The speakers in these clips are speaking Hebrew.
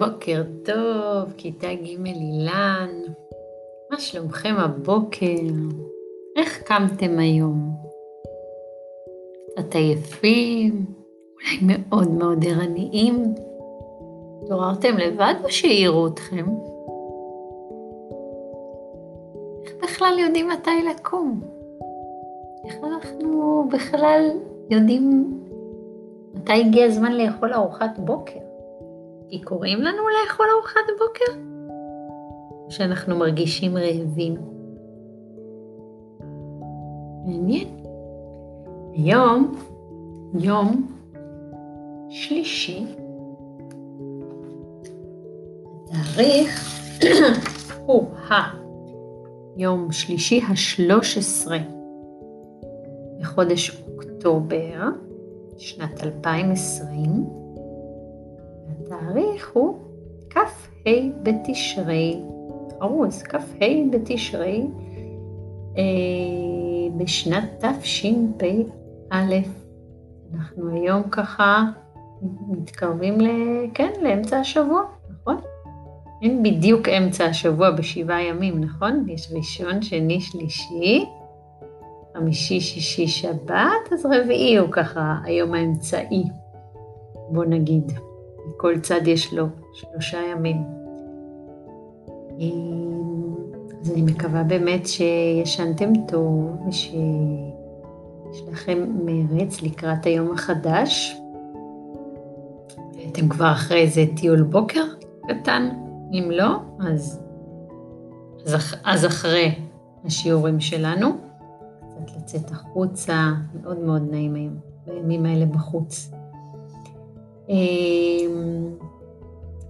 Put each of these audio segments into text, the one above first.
בוקר טוב, כיתה ג' אילן. מה שלומכם הבוקר? איך קמתם היום? קצת עייפים? אולי מאוד מאוד ערניים? התעוררתם לבד או שהעירו אתכם? איך בכלל יודעים מתי לקום? איך אנחנו בכלל יודעים מתי הגיע הזמן לאכול ארוחת בוקר? כי קוראים לנו לאכול ארוחת בוקר? שאנחנו מרגישים רעבים? מעניין. היום, יום שלישי, התאריך הוא היום שלישי השלוש עשרה בחודש אוקטובר, שנת 2020, התאריך הוא כ"ה בתשרי, חרוז, כ"ה בתשרי, אה, בשנת תשפ"א. אנחנו היום ככה מתקרבים ל... כן, לאמצע השבוע, נכון? אין בדיוק אמצע השבוע בשבעה ימים, נכון? יש ראשון, שני, שלישי, חמישי, שישי, שבת, אז רביעי הוא ככה היום האמצעי, בוא נגיד. כל צד יש לו שלושה ימים. אז אני מקווה באמת שישנתם טוב ושיש לכם מרץ לקראת היום החדש. אתם כבר אחרי איזה טיול בוקר קטן? אם לא, אז, אז, אז אחרי השיעורים שלנו. קצת לצאת החוצה, מאוד מאוד נעים היום, בימים האלה בחוץ. אמ,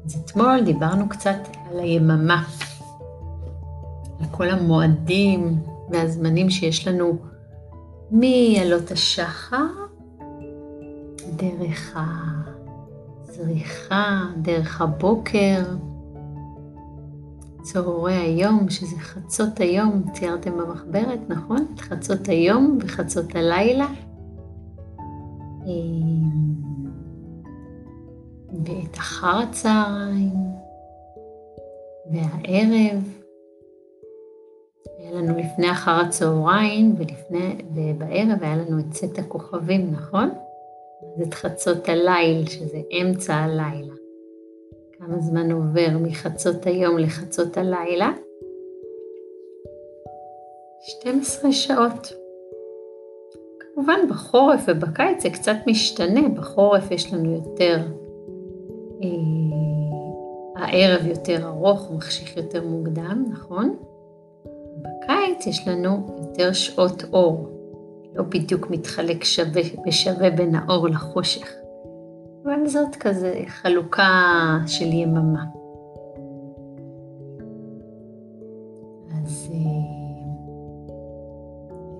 אז אתמול דיברנו קצת על היממה, על כל המועדים והזמנים שיש לנו מעלות השחר, דרך הזריחה, דרך הבוקר, צהרי היום, שזה חצות היום, ציירתם במחברת, נכון? חצות היום וחצות הלילה. ואת אחר הצהריים והערב. היה לנו לפני אחר הצהריים ולפני, ובערב היה לנו את צאת הכוכבים, נכון? אז את חצות הליל, שזה אמצע הלילה. כמה זמן עובר מחצות היום לחצות הלילה? 12 שעות. כמובן בחורף ובקיץ זה קצת משתנה, בחורף יש לנו יותר הערב יותר ארוך, מחשיך יותר מוקדם, נכון? בקיץ יש לנו יותר שעות אור, לא בדיוק מתחלק שווה בשווה בין האור לחושך, אבל זאת כזה חלוקה של יממה. אז אה,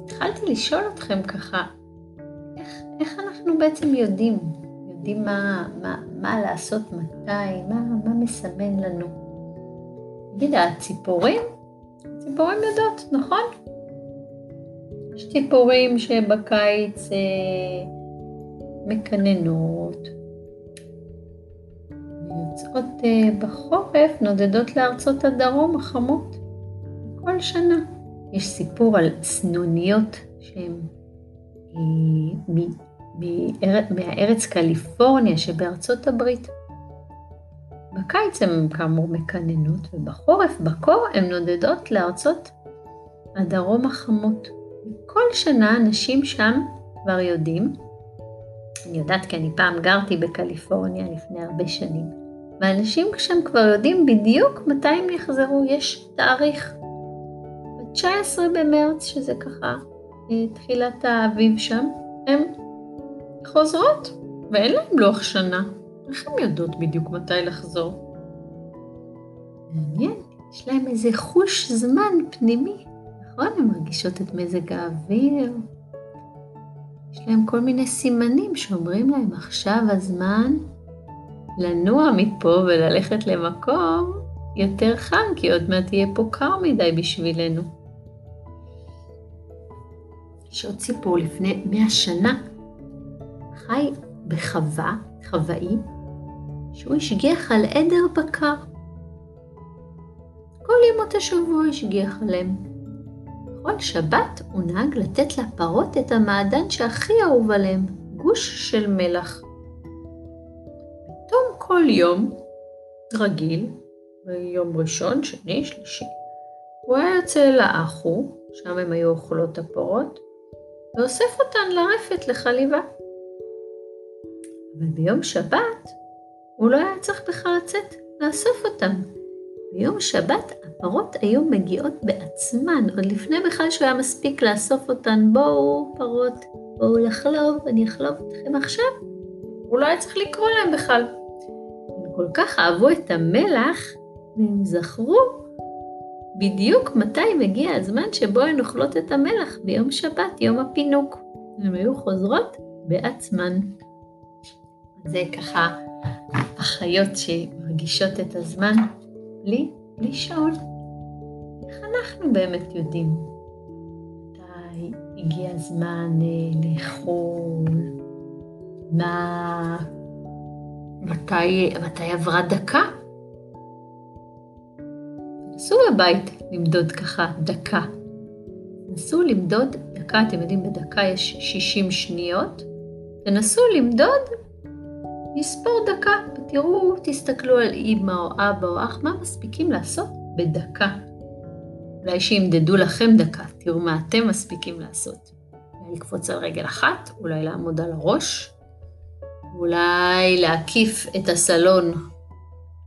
התחלתי לשאול אתכם ככה, איך, איך אנחנו בעצם יודעים יודעים מה, מה, מה לעשות מתי, מה, מה מסמן לנו. נגיד, הציפורים, הציפורים יודעות, נכון? יש ציפורים שבקיץ אה, מקננות, ויוצאות אה, בחורף, נודדות לארצות הדרום החמות, כל שנה. יש סיפור על סנוניות שהן אה, מהארץ קליפורניה שבארצות הברית. בקיץ הן כאמור מקננות, ובחורף, בקור, הן נודדות לארצות הדרום החמות. כל שנה אנשים שם כבר יודעים, אני יודעת כי אני פעם גרתי בקליפורניה לפני הרבה שנים, ואנשים שם כבר יודעים בדיוק מתי הם יחזרו, יש תאריך. ב-19 במרץ, שזה ככה אה, תחילת האביב שם, הם חוזרות, ואין להן לוח שנה. איך הן יודעות בדיוק מתי לחזור? מעניין, יש להן איזה חוש זמן פנימי, נכון? הן מרגישות את מזג האוויר. יש להן כל מיני סימנים שאומרים להן, עכשיו הזמן לנוע מפה וללכת למקום יותר חם, כי עוד מעט יהיה פה קר מדי בשבילנו. יש עוד סיפור לפני מאה שנה חי בחווה, חוואי, שהוא השגיח על עדר בקר. כל ימות השבוע השגיח עליהם. בכל שבת הוא נהג לתת לפרות את המעדן שהכי אהוב עליהם, גוש של מלח. בתום כל יום רגיל, ביום ראשון, שני, שלישי, הוא היה יוצא לאחו, שם הם היו אוכלות הפרות, ואוסף אותן לרפת לחליבה. אבל ביום שבת הוא לא היה צריך בכלל לצאת לאסוף אותן. ביום שבת הפרות היו מגיעות בעצמן, עוד לפני בכלל שהוא היה מספיק לאסוף אותן. בואו פרות, בואו לחלוב, אני אחלוב אתכם עכשיו. הוא לא היה צריך לקרוא להם בכלל. הם כל כך אהבו את המלח, והם זכרו בדיוק מתי מגיע הזמן שבו הן אוכלות את המלח ביום שבת, יום הפינוק. הן היו חוזרות בעצמן. זה ככה החיות שמרגישות את הזמן בלי, שעון. איך אנחנו באמת יודעים מתי הגיע הזמן אה, לאכול? מה... מתי, מתי עברה דקה? נסו בבית למדוד ככה דקה. נסו למדוד דקה, אתם יודעים, בדקה יש 60 שניות. תנסו למדוד נספור דקה, ותראו, תסתכלו על אימא או אבא או אח, מה מספיקים לעשות בדקה. אולי שימדדו לכם דקה, תראו מה אתם מספיקים לעשות. אולי לקפוץ על רגל אחת, אולי לעמוד על הראש, אולי להקיף את הסלון.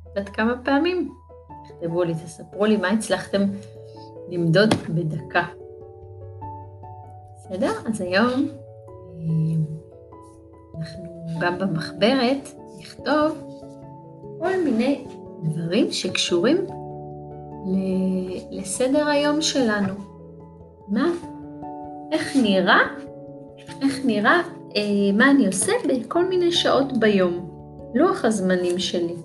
יודעת כמה פעמים? תכתבו לי, תספרו לי מה הצלחתם למדוד בדקה. בסדר? אז היום אה, אנחנו גם במחברת נכתוב כל מיני דברים שקשורים לסדר היום שלנו. מה? איך נראה? איך נראה אה, מה אני עושה בכל מיני שעות ביום. לוח הזמנים שלי.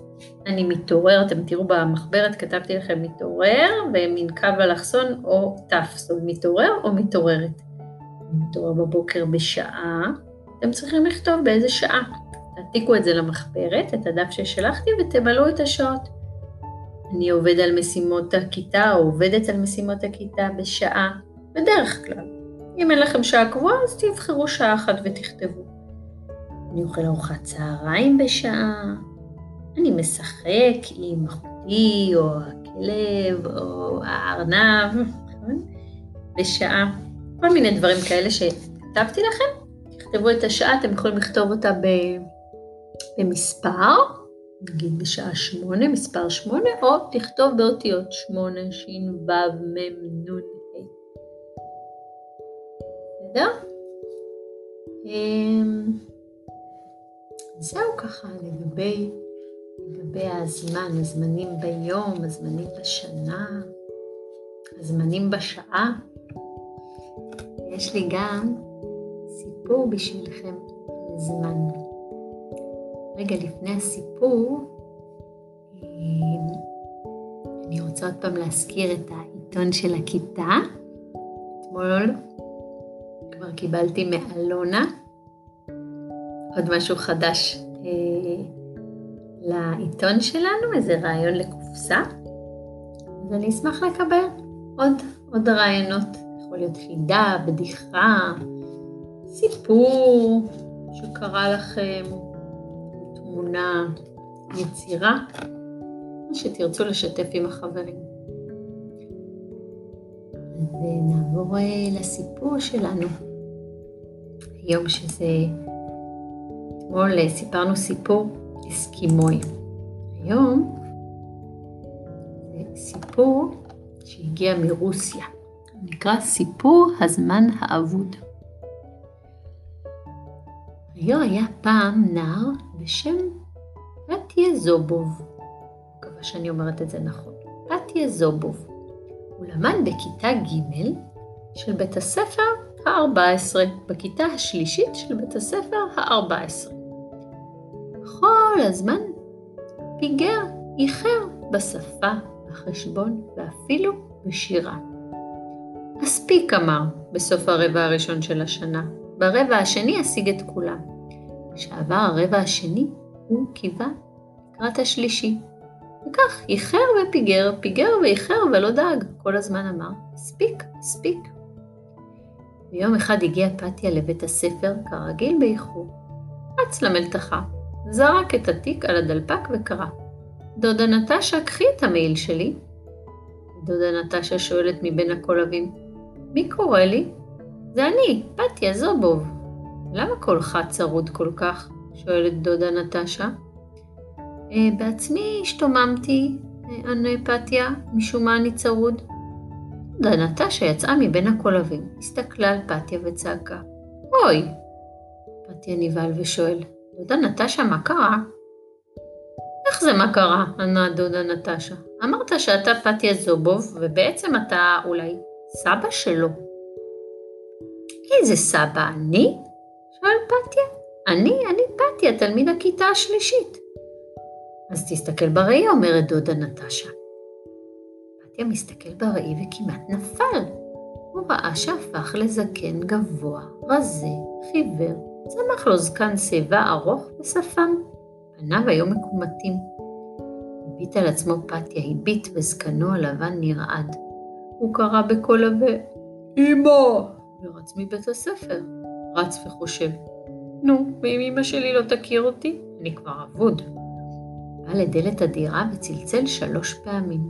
אני מתעורר, אתם תראו במחברת, כתבתי לכם מתעורר ומין קו אלכסון או תף, זאת אומרת מתעורר או מתעוררת. אני מתעורר בבוקר בשעה, אתם צריכים לכתוב באיזה שעה. תעתיקו את זה למחברת, את הדף ששלחתי, ותמלאו את השעות. אני עובד על משימות הכיתה, או עובדת על משימות הכיתה בשעה, בדרך כלל. אם אין לכם שעה קבועה, אז תבחרו שעה אחת ותכתבו. אני אוכל ארוחת צהריים בשעה, אני משחק עם אחותי, או הכלב, או הארנב, נכון? בשעה. כל מיני דברים כאלה שכתבתי לכם, תכתבו את השעה, אתם יכולים לכתוב אותה במספר, נגיד בשעה שמונה, מספר שמונה, או תכתוב באותיות שמונה, ש, ו', מ', נ', ה'. בסדר? אמ, זהו ככה לגבי, לגבי הזמן, הזמנים ביום, הזמנים בשנה, הזמנים בשעה. יש לי גם סיפור בשבילכם זמן. רגע לפני הסיפור, אה, אני רוצה עוד פעם להזכיר את העיתון של הכיתה. אתמול כבר קיבלתי מאלונה עוד משהו חדש אה, לעיתון שלנו, איזה רעיון לקופסה. אז אני אשמח לקבל עוד, עוד רעיונות. יכול להיות חידה, בדיחה, סיפור שקרה לכם, תמונה, יצירה, מה שתרצו לשתף עם החברים. אז אה, אה, לסיפור שלנו. היום שזה, אתמול אה, סיפרנו סיפור אסקימוי. היום זה סיפור שהגיע מרוסיה. נקרא סיפור הזמן האבוד. היה היה פעם נער בשם פטיה זובוב. מקווה שאני אומרת את זה נכון. פטיה זובוב. הוא למד בכיתה ג' של בית הספר ה-14, בכיתה השלישית של בית הספר ה-14. כל הזמן פיגר, איחר בשפה, בחשבון ואפילו בשירה. מספיק אמר בסוף הרבע הראשון של השנה, ברבע השני אשיג את כולם. כשעבר הרבע השני, הוא קיווה לקראת השלישי. וכך איחר ופיגר, פיגר ואיחר ולא דאג, כל הזמן אמר, הספיק, הספיק. ויום אחד הגיעה פתיה לבית הספר, כרגיל באיחור. רץ למלתחה, זרק את התיק על הדלפק וקרא, דודה נטשה, קחי את המעיל שלי. דודה נטשה שואלת מבין הקולבים, מי קורא לי? זה אני, פתיה זובוב. למה קולך צרוד כל כך? שואלת דודה נטשה. אה, בעצמי השתוממתי, אה, ענה פתיה, משום מה אני צרוד. דודה נטשה יצאה מבין הקולבים, הסתכלה על פתיה וצעקה, אוי! פתיה נבהל ושואל, דודה נטשה, מה קרה? איך זה מה קרה? ענה דודה נטשה. אמרת שאתה פתיה זובוב, ובעצם אתה אולי סבא שלו. איזה סבא, אני? שואל פתיה. אני, אני פתיה, תלמיד הכיתה השלישית. אז תסתכל בראי, אומרת דודה נטשה. פתיה מסתכל בראי וכמעט נפל. הוא ראה שהפך לזקן גבוה, רזה, חיוור, צמח לו זקן שיבה ארוך ושפם. פניו היו מקומטים. הביט על עצמו פתיה, הביט וזקנו הלבן נרעד. הוא קרא בקול עבה, אמא! ורץ מבית הספר. רץ וחושב, נו, ואם אמא שלי לא תכיר אותי, אני כבר אבוד. בא לדלת הדירה וצלצל שלוש פעמים.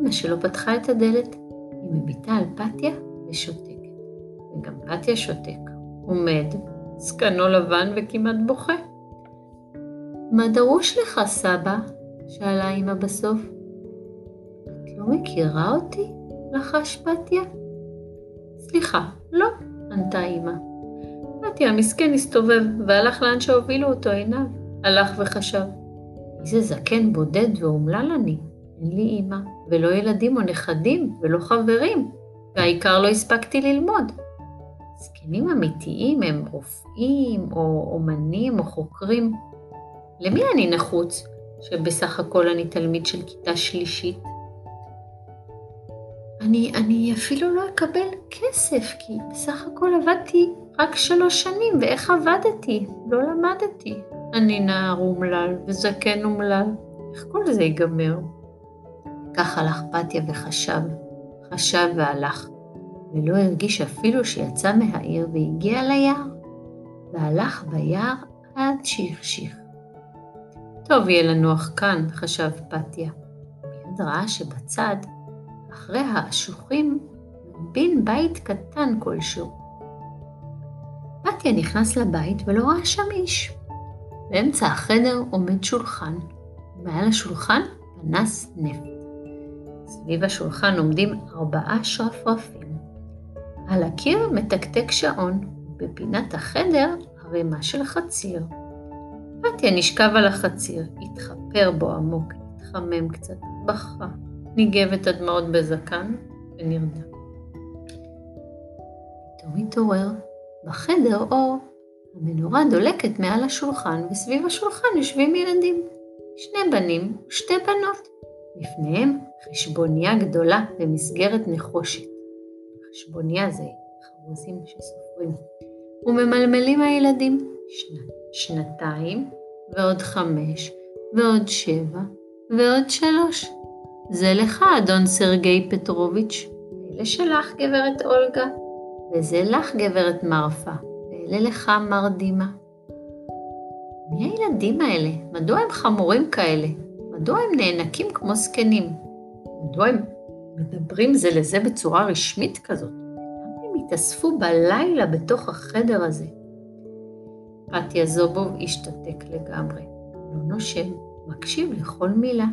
אמא שלו פתחה את הדלת, היא מביטה על פתיה ושותקת. וגם פתיה שותק, עומד, זקנו לבן וכמעט בוכה. מה דרוש לך, סבא? שאלה אמא בסוף. את לא מכירה אותי? לחש פתיה. סליחה, לא, ענתה אמא. פתיה המסכן הסתובב והלך לאן שהובילו אותו עיניו. הלך וחשב, איזה זקן בודד ואומלל אני. אין לי אמא, ולא ילדים או נכדים, ולא חברים, והעיקר לא הספקתי ללמוד. זקנים אמיתיים הם רופאים, או אומנים, או חוקרים. למי אני נחוץ, שבסך הכל אני תלמיד של כיתה שלישית? אני, אני אפילו לא אקבל כסף, כי בסך הכל עבדתי רק שלוש שנים, ואיך עבדתי? לא למדתי. אני נער אומלל וזקן אומלל, איך כל זה ייגמר? כך הלך פתיה וחשב, חשב והלך, ולא הרגיש אפילו שיצא מהעיר והגיע ליער, והלך ביער עד שהחשיך. טוב יהיה לנוח כאן, חשב פתיה. מיד ראה שבצד, אחרי האשוחים, מבין בית קטן כלשהו. פתיה נכנס לבית ולא ראה שם איש. באמצע החדר עומד שולחן, ומעל השולחן פנס נפט. סביב השולחן עומדים ארבעה שרפרפים. על הקיר מתקתק שעון, ובפינת החדר ערימה של חציר. פתיה נשכב על החציר, התחפר בו עמוק, התחמם קצת, בכה, ניגב את הדמעות בזקן ונרדם. פתאום התעורר, בחדר אור, המנורה דולקת מעל השולחן, וסביב השולחן יושבים ילדים, שני בנים ושתי בנות. לפניהם חשבוניה גדולה במסגרת נחושת. חשבוניה זה חרוזים שסופרים. וממלמלים הילדים שנת, שנתיים, ועוד חמש, ועוד שבע, ועוד שלוש. זה לך, אדון סרגי פטרוביץ', ואלה שלך, גברת אולגה, וזה לך, גברת מרפה, ואלה לך, מר דימה. מי הילדים האלה? מדוע הם חמורים כאלה? מדוע הם נאנקים כמו זקנים? מדוע הם מדברים זה לזה בצורה רשמית כזאת? למה הם התאספו בלילה בתוך החדר הזה? פתיה זובוב השתתק לגמרי, לא נושם, מקשיב לכל מילה,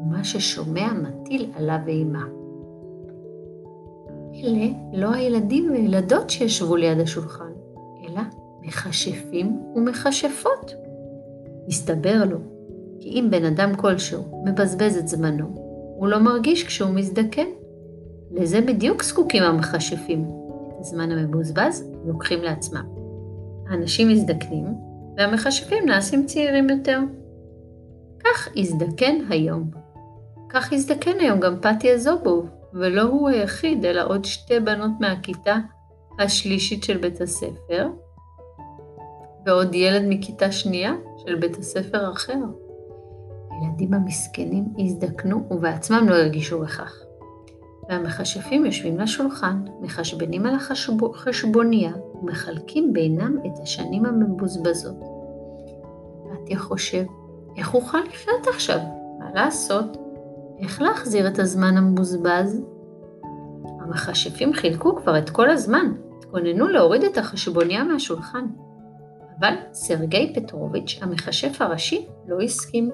ומה ששומע מטיל עליו אימה. אלה לא הילדים וילדות שישבו ליד השולחן, אלא מכשפים ומכשפות. הסתבר לו כי אם בן אדם כלשהו מבזבז את זמנו, הוא לא מרגיש כשהוא מזדקן. לזה בדיוק זקוקים המכשפים. את הזמן המבוזבז לוקחים לעצמם. האנשים מזדקנים, והמכשפים נעשים צעירים יותר. כך הזדקן היום. כך הזדקן היום גם פתיה זובוב, ולא הוא היחיד, אלא עוד שתי בנות מהכיתה השלישית של בית הספר, ועוד ילד מכיתה שנייה של בית הספר אחר. הילדים המסכנים הזדקנו ובעצמם לא הרגישו בכך. והמכשפים יושבים לשולחן, מחשבנים על החשבוניה ומחלקים בינם את השנים המבוזבזות. בתיה חושב, איך אוכל לחיות עכשיו? מה לעשות? איך להחזיר את הזמן המבוזבז? המכשפים חילקו כבר את כל הזמן, התכוננו להוריד את החשבוניה מהשולחן. אבל סרגי פטרוביץ', המכשף הראשי, לא הסכים.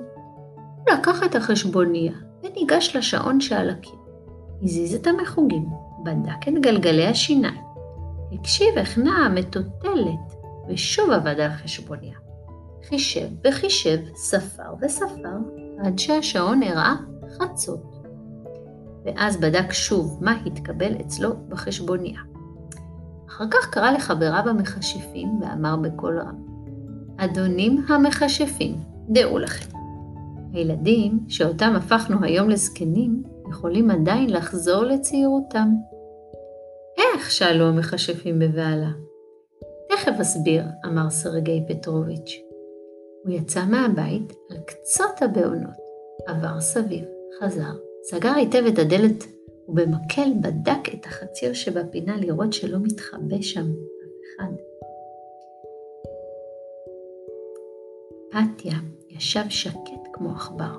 הוא לקח את החשבוניה וניגש לשעון שעל הקיר. הזיז את המחוגים, בדק את גלגלי השיניים, הקשיב איך נעה המטוטלת, ושוב עבד על חשבוניה. חישב וחישב, ספר וספר, עד שהשעון הראה חצות. ואז בדק שוב מה התקבל אצלו בחשבוניה. אחר כך קרא לחבריו המכשפים ואמר בקול רם, אדונים המכשפים, דעו לכם, הילדים, שאותם הפכנו היום לזקנים, יכולים עדיין לחזור לצעירותם. איך? שאלו המכשפים בבהלה. תכף אסביר, אמר סרגי פטרוביץ'. הוא יצא מהבית על קצות הבעונות, עבר סביב, חזר, סגר היטב את הדלת ובמקל בדק את החציר שבפינה לראות שלא מתחבא שם אף אחד. פתיה ישב שקט כמו עכבר.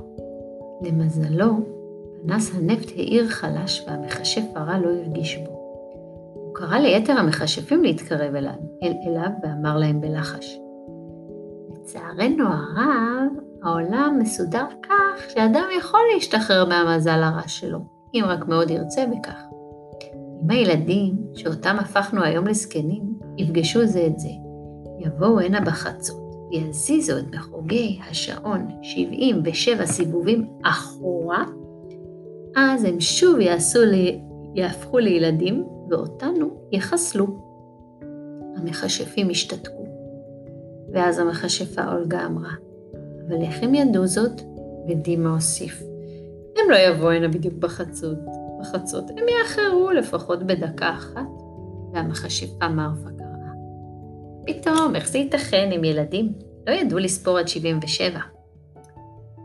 למזלו, פנס הנפט האיר חלש והמכשף הרע לא הרגיש בו. הוא קרא ליתר המכשפים להתקרב אליו, אל אליו ואמר להם בלחש: לצערנו הרב, העולם מסודר כך שאדם יכול להשתחרר מהמזל הרע שלו, אם רק מאוד ירצה בכך. אם הילדים, שאותם הפכנו היום לזקנים, יפגשו זה את זה, יבואו הנה בחצות, ויזיזו את מחוגי השעון 77 סיבובים אחורה, אז הם שוב יעשו לי, יהפכו לילדים, ואותנו יחסלו. המכשפים השתתקו, ואז המכשפה אולגה אמרה, אבל איך הם ידעו זאת? ודימה הוסיף, הם לא יבואו הנה בדיוק בחצות, בחצות, הם יאחרו לפחות בדקה אחת. והמכשפה מרפה קראה, פתאום, איך זה ייתכן עם ילדים? לא ידעו לספור עד 77.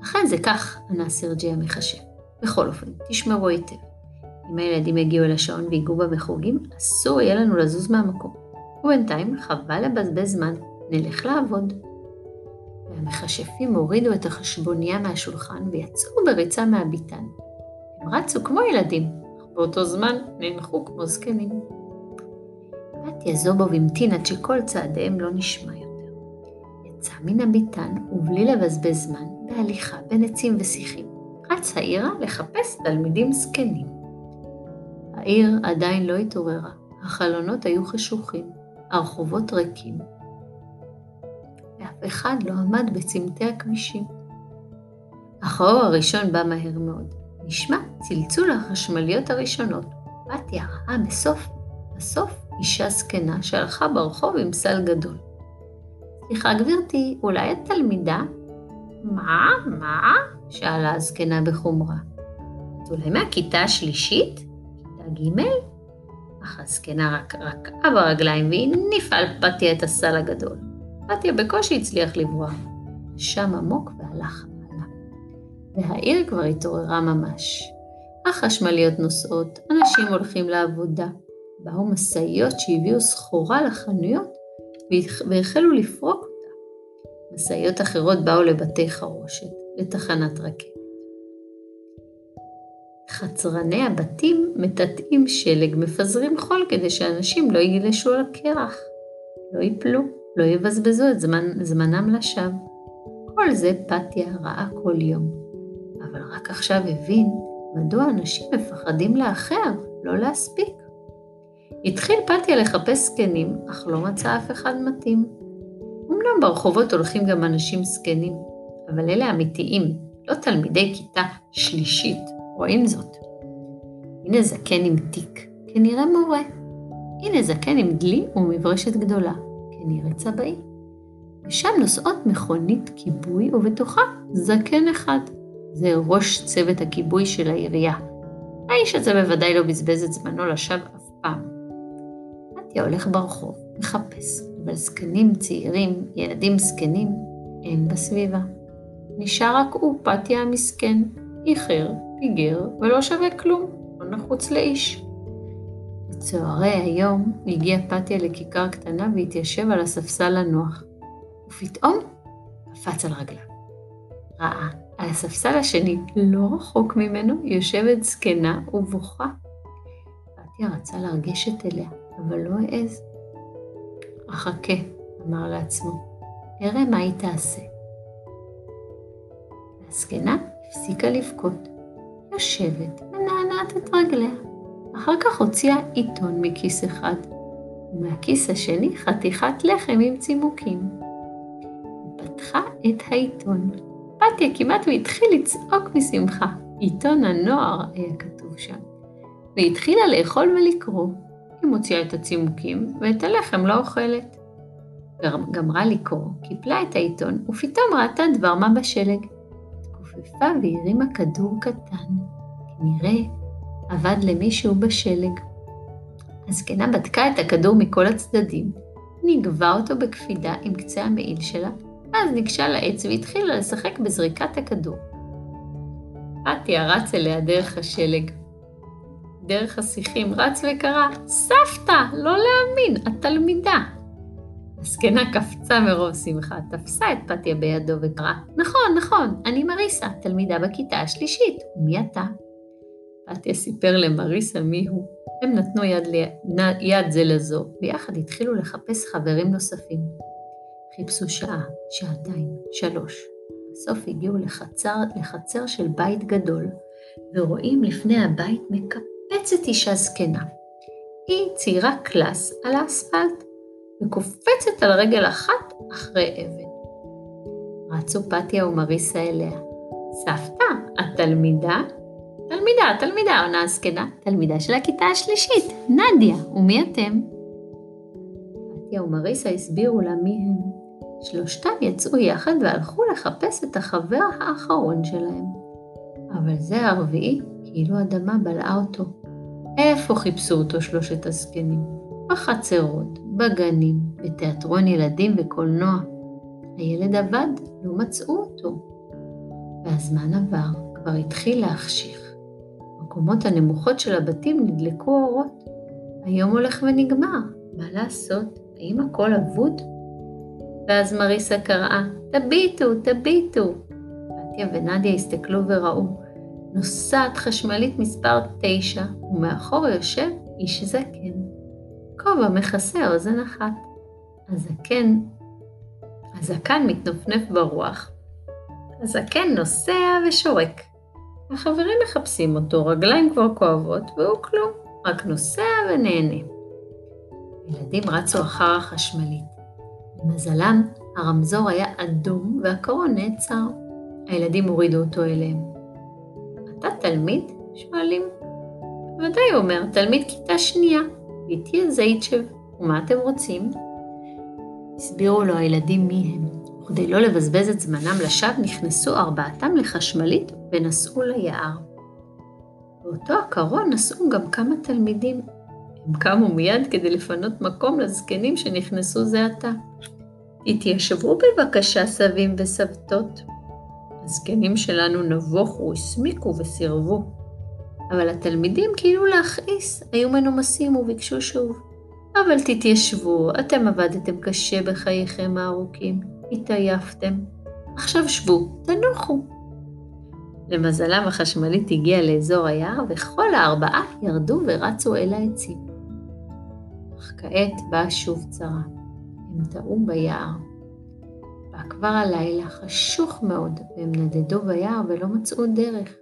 אכן זה כך, ענה סרג'י המכשף. בכל אופן, תשמרו היטב. אם הילדים יגיעו אל השעון ויגעו במחוגים, אסור יהיה לנו לזוז מהמקום. ובינתיים, חבל לבזבז זמן, נלך לעבוד. והמכשפים הורידו את החשבוניה מהשולחן ויצאו בריצה מהביתן. הם רצו כמו ילדים, אך באותו זמן נאנחו כמו זקנים. בתיה זובוב המתין עד שכל צעדיהם לא נשמע יותר. יצא מן הביתן, ובלי לבזבז זמן, בהליכה בין עצים ושיחים, רץ העירה לחפש תלמידים זקנים. העיר עדיין לא התעוררה, החלונות היו חשוכים, הרחובות ריקים, ואף אחד לא עמד בצמתי הכבישים. אך האור הראשון בא מהר מאוד. נשמע צלצול החשמליות הראשונות. בתיה ראה בסוף, בסוף אישה זקנה שהלכה ברחוב עם סל גדול. סליחה גברתי, אולי את תלמידה? מה? מה? שאלה הזקנה בחומרה. את אולי מהכיתה השלישית? כיתה ג'? אך הזקנה רק רקעה ברגליים והניפה על פתיה את הסל הגדול. פתיה בקושי הצליח לברוח. שם עמוק והלך הלאה. והעיר כבר התעוררה ממש. החשמליות נוסעות, אנשים הולכים לעבודה. באו משאיות שהביאו סחורה לחנויות והחלו לפרוק אותה. משאיות אחרות באו לבתי חרושת, לתחנת רכבת. חצרני הבתים מטאטאים שלג, מפזרים חול כדי שאנשים לא יגלשו על הקרח, לא ייפלו. לא יבזבזו את זמן, זמנם לשווא. כל זה פתיה ראה כל יום, אבל רק עכשיו הבין מדוע אנשים מפחדים לאחר, לא להספיק. התחיל פתיה לחפש זקנים, אך לא מצא אף אחד מתאים. אמנם ברחובות הולכים גם אנשים זקנים, אבל אלה אמיתיים, לא תלמידי כיתה שלישית, רואים זאת. הנה זקן עם תיק, כנראה מורה. הנה זקן עם דלי ומברשת גדולה, כנראה צבעי. ושם נוסעות מכונית כיבוי ובתוכה זקן אחד. זה ראש צוות הכיבוי של העירייה. האיש הזה בוודאי לא בזבז את זמנו לשווא אף פעם. פתיה הולך ברחוב, מחפש, אבל זקנים צעירים, ילדים זקנים, אין בסביבה. נשאר רק הוא, פתיה המסכן, איחר, פיגר, ולא שווה כלום, לא נחוץ לאיש. בצהרי היום הגיע פתיה לכיכר קטנה והתיישב על הספסל הנוח, ופתאום קפץ על רגליו. ראה, על הספסל השני, לא רחוק ממנו, יושבת זקנה ובוכה. פתיה רצה לגשת אליה, אבל לא העז. אחכה, אמר לעצמו, אראה מה היא תעשה. הזקנה הפסיקה לבכות, יושבת ונענעת את רגליה. אחר כך הוציאה עיתון מכיס אחד, ומהכיס השני חתיכת לחם עם צימוקים. פתחה את העיתון. פתיה כמעט והתחיל לצעוק משמחה. עיתון הנוער היה כתוב שם. והתחילה לאכול ולקרוא. היא מוציאה את הצימוקים, ואת הלחם לא אוכלת. גמרה לקרוא, קיפלה את העיתון, ופתאום ראתה דבר מה בשלג. התכופפה והרימה כדור קטן. כנראה עבד למישהו בשלג. הזקנה בדקה את הכדור מכל הצדדים, נגבה אותו בקפידה עם קצה המעיל שלה, ואז ניגשה לעץ והתחילה לשחק בזריקת הכדור. פתיה רץ אליה דרך השלג. דרך השיחים רץ וקרא, סבתא, לא להאמין, התלמידה. הזקנה קפצה מרוב שמחה, תפסה את פתיה בידו וקראה, נכון, נכון, אני מריסה, תלמידה בכיתה השלישית, ומי אתה? פתיה סיפר למריסה מי הוא. הם נתנו יד, לי, יד זה לזו, ויחד התחילו לחפש חברים נוספים. חיפשו שעה, שעתיים, שלוש. בסוף הגיעו לחצר, לחצר של בית גדול, ורואים לפני הבית מקפצת אישה זקנה. היא ציירה קלאס על האספלט, וקופצת על רגל אחת אחרי אבן. רצו פתיה ומריסה אליה. סבתא, את תלמידה? תלמידה, עונה הזקנה, תלמידה של הכיתה השלישית, נדיה, ומי אתם? פתיה ומריסה הסבירו לה מי הם. שלושתם יצאו יחד והלכו לחפש את החבר האחרון שלהם. אבל זה הרביעי, כאילו אדמה בלעה אותו. איפה חיפשו אותו שלושת הזקנים? בחצרות, בגנים, בתיאטרון ילדים וקולנוע. הילד אבד, לא מצאו אותו. והזמן עבר, כבר התחיל להחשיך. בקומות הנמוכות של הבתים נדלקו אורות. היום הולך ונגמר, מה לעשות? האם הכל אבוד? ואז מריסה קראה, תביטו, תביטו. בתיה ונדיה הסתכלו וראו, נוסעת חשמלית מספר תשע, ומאחור יושב איש זקן. כובע מכסה אוזן אחת. הזקן, הזקן מתנפנף ברוח, הזקן נוסע ושורק. החברים מחפשים אותו, רגליים כבר כואבות, והוא כלום, רק נוסע ונהנה. ילדים רצו אחר החשמלית. למזלם, הרמזור היה אדום והקרון נעצר. הילדים הורידו אותו אליהם. אתה תלמיד? שואלים. בוודאי, הוא אומר, תלמיד כיתה שנייה. איתי זייצ'ב, ומה אתם רוצים? הסבירו לו הילדים מי הם, וכדי לא לבזבז את זמנם לשווא, נכנסו ארבעתם לחשמלית ונסעו ליער. באותו הקרון נסעו גם כמה תלמידים. הם קמו מיד כדי לפנות מקום לזקנים שנכנסו זה עתה. התיישבו בבקשה סבים וסבתות. הזקנים שלנו נבוכו, הסמיקו וסירבו. אבל התלמידים כאילו להכעיס, היו מנומסים וביקשו שוב. אבל תתיישבו, אתם עבדתם קשה בחייכם הארוכים, התעייפתם. עכשיו שבו, תנוחו. למזלם החשמלית הגיעה לאזור היער, וכל הארבעה ירדו ורצו אל העצים. אך כעת באה שוב צרה. הם טעו ביער. בא כבר הלילה חשוך מאוד, והם נדדו ביער ולא מצאו דרך.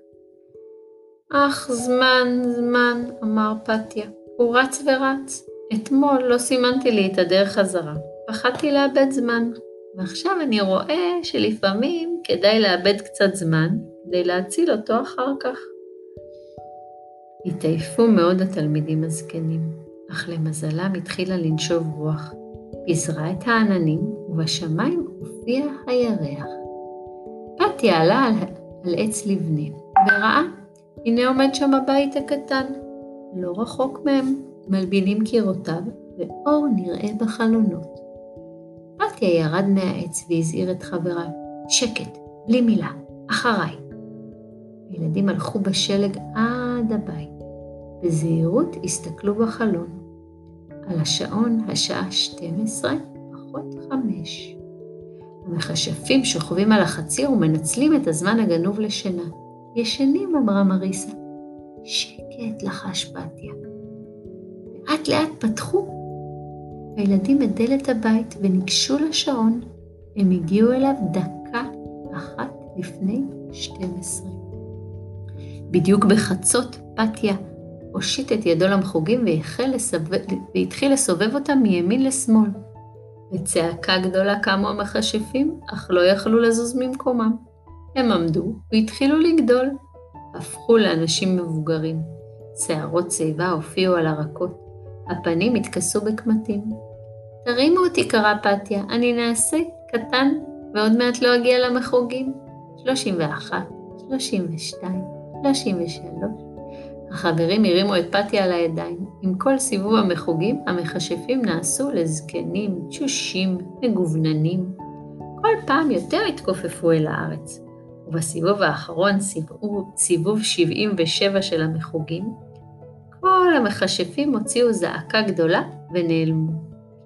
אך זמן, זמן, אמר פתיה. הוא רץ ורץ. אתמול לא סימנתי לי את הדרך חזרה. פחדתי לאבד זמן. ועכשיו אני רואה שלפעמים כדאי לאבד קצת זמן כדי להציל אותו אחר כך. התעייפו מאוד התלמידים הזקנים, אך למזלם התחילה לנשוב רוח, פיזרה את העננים, ובשמיים הופיע הירח. פתיה עלה על, על עץ לבנה, וראה הנה עומד שם הבית הקטן. לא רחוק מהם, מלבינים קירותיו, ואור נראה בחלונות. פתיה ירד מהעץ והזהיר את חבריו, שקט, בלי מילה, אחריי. הילדים הלכו בשלג עד הבית. בזהירות הסתכלו בחלון. על השעון השעה 12 פחות 5. המכשפים שוכבים על החציר ומנצלים את הזמן הגנוב לשינה. ישנים, אמרה מריסה. שקט, לחש פתיה. לאט לאט פתחו הילדים את דלת הבית וניגשו לשעון. הם הגיעו אליו דקה אחת לפני 12. בדיוק בחצות פתיה הושיט את ידו למחוגים והתחיל לסובב אותם מימין לשמאל. בצעקה גדולה קמו המכשפים, אך לא יכלו לזוז ממקומם. הם עמדו והתחילו לגדול. הפכו לאנשים מבוגרים. שערות שיבה הופיעו על הרקות. הפנים התכסו בקמטים. תרימו אותי, קרא פתיה, אני נעשה קטן, ועוד מעט לא אגיע למחוגים. 31, 32, 33. החברים הרימו את פתיה על הידיים. עם כל סיבוב המחוגים, המכשפים נעשו לזקנים, תשושים, מגווננים. כל פעם יותר התכופפו אל הארץ. ובסיבוב האחרון, סיבוב, סיבוב 77 של המחוגים, כל המכשפים הוציאו זעקה גדולה ונעלמו,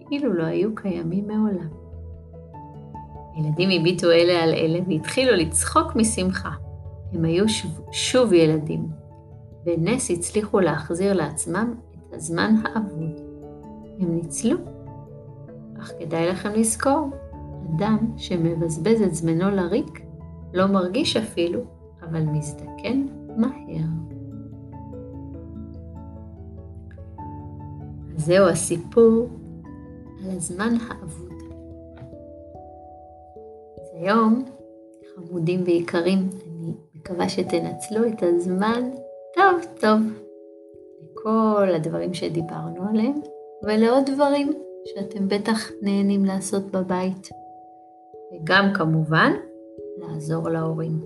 כאילו לא היו קיימים מעולם. הילדים הביטו אלה על אלה והתחילו לצחוק משמחה. הם היו שוב, שוב ילדים, בנס הצליחו להחזיר לעצמם את הזמן האבוד. הם ניצלו. אך כדאי לכם לזכור, אדם שמבזבז את זמנו לריק, לא מרגיש אפילו, אבל מזדקן מהר. זהו הסיפור על הזמן האבוד. אז היום, חמודים ויקרים, מקווה שתנצלו את הזמן טוב טוב לכל הדברים שדיברנו עליהם, ולעוד דברים שאתם בטח נהנים לעשות בבית. וגם כמובן, לעזור להורים.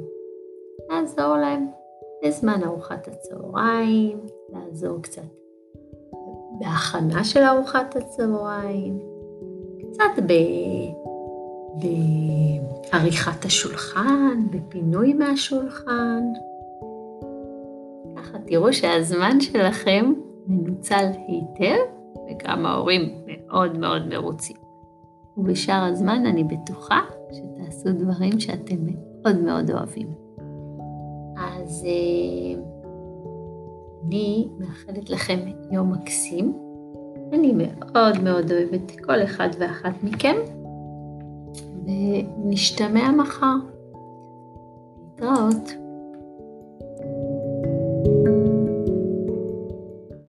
לעזור להם בזמן ארוחת הצהריים, לעזור קצת בהכנה של ארוחת הצהריים, קצת ב... בעריכת השולחן, בפינוי מהשולחן. ככה תראו שהזמן שלכם מנוצל היטב, וגם ההורים מאוד מאוד מרוצים. ובשאר הזמן אני בטוחה שתעשו דברים שאתם מאוד מאוד אוהבים. אז אה, אני מאחלת לכם יום מקסים. אני מאוד מאוד אוהבת כל אחד ואחת מכם, ונשתמע מחר. להתראות. thank you